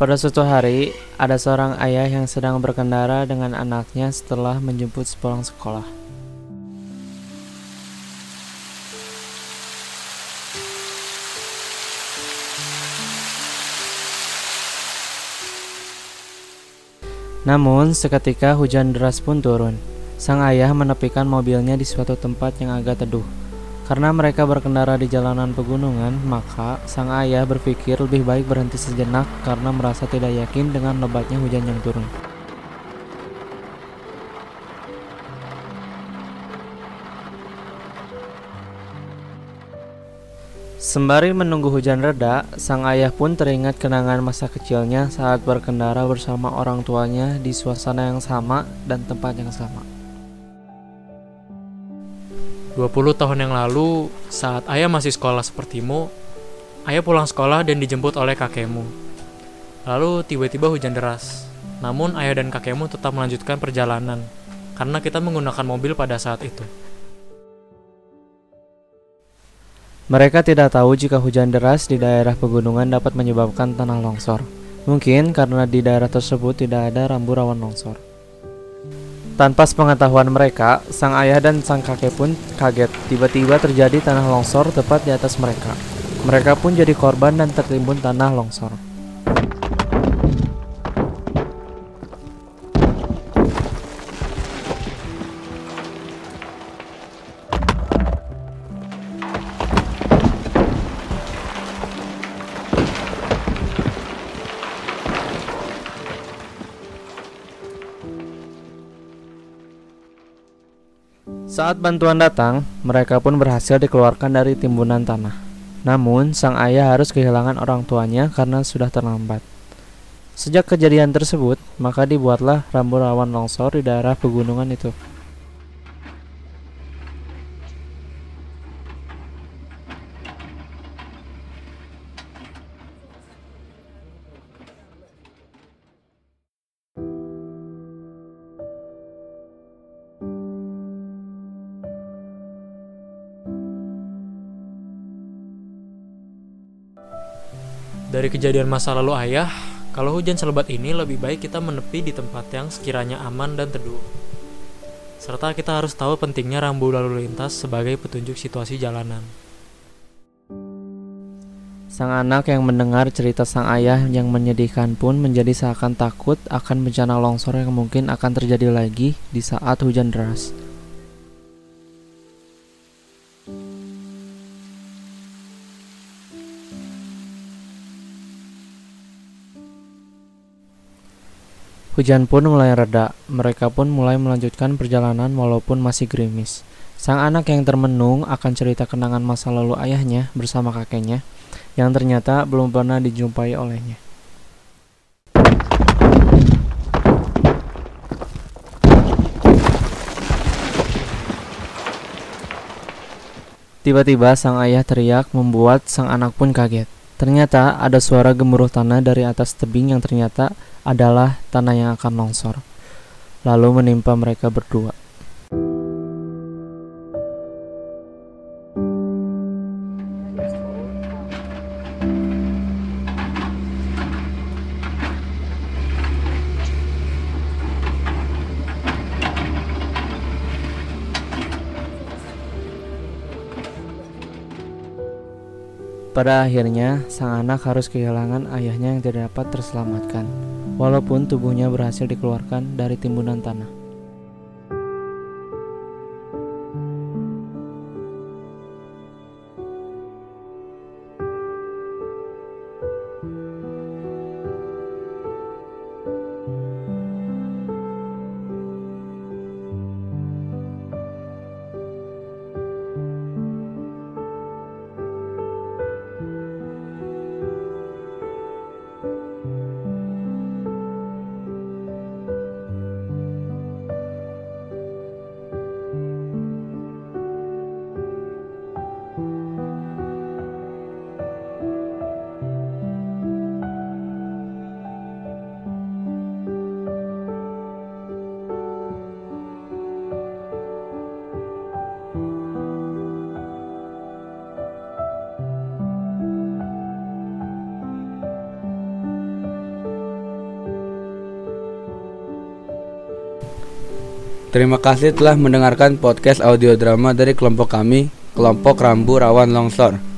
Pada suatu hari, ada seorang ayah yang sedang berkendara dengan anaknya setelah menjemput sepulang sekolah. Namun, seketika hujan deras pun turun. Sang ayah menepikan mobilnya di suatu tempat yang agak teduh. Karena mereka berkendara di jalanan pegunungan, maka sang ayah berpikir lebih baik berhenti sejenak karena merasa tidak yakin dengan lebatnya hujan yang turun. Sembari menunggu hujan reda, sang ayah pun teringat kenangan masa kecilnya saat berkendara bersama orang tuanya di suasana yang sama dan tempat yang sama. 20 tahun yang lalu, saat ayah masih sekolah sepertimu, ayah pulang sekolah dan dijemput oleh kakekmu. Lalu tiba-tiba hujan deras. Namun ayah dan kakekmu tetap melanjutkan perjalanan karena kita menggunakan mobil pada saat itu. Mereka tidak tahu jika hujan deras di daerah pegunungan dapat menyebabkan tanah longsor. Mungkin karena di daerah tersebut tidak ada rambu rawan longsor. Tanpa sepengetahuan mereka, sang ayah dan sang kakek pun kaget. Tiba-tiba terjadi tanah longsor tepat di atas mereka. Mereka pun jadi korban dan tertimbun tanah longsor. Saat bantuan datang, mereka pun berhasil dikeluarkan dari timbunan tanah. Namun, sang ayah harus kehilangan orang tuanya karena sudah terlambat. Sejak kejadian tersebut, maka dibuatlah rambu rawan longsor di daerah pegunungan itu. Dari kejadian masa lalu ayah, kalau hujan selebat ini lebih baik kita menepi di tempat yang sekiranya aman dan teduh. Serta kita harus tahu pentingnya rambu lalu lintas sebagai petunjuk situasi jalanan. Sang anak yang mendengar cerita sang ayah yang menyedihkan pun menjadi seakan takut akan bencana longsor yang mungkin akan terjadi lagi di saat hujan deras. Hujan pun mulai reda, mereka pun mulai melanjutkan perjalanan walaupun masih gerimis. Sang anak yang termenung akan cerita kenangan masa lalu ayahnya bersama kakeknya, yang ternyata belum pernah dijumpai olehnya. Tiba-tiba sang ayah teriak membuat sang anak pun kaget. Ternyata ada suara gemuruh tanah dari atas tebing yang ternyata adalah tanah yang akan longsor, lalu menimpa mereka berdua. Pada akhirnya, sang anak harus kehilangan ayahnya yang tidak dapat terselamatkan, walaupun tubuhnya berhasil dikeluarkan dari timbunan tanah. Terima kasih telah mendengarkan podcast audio drama dari kelompok kami, kelompok Rambu Rawan Longsor.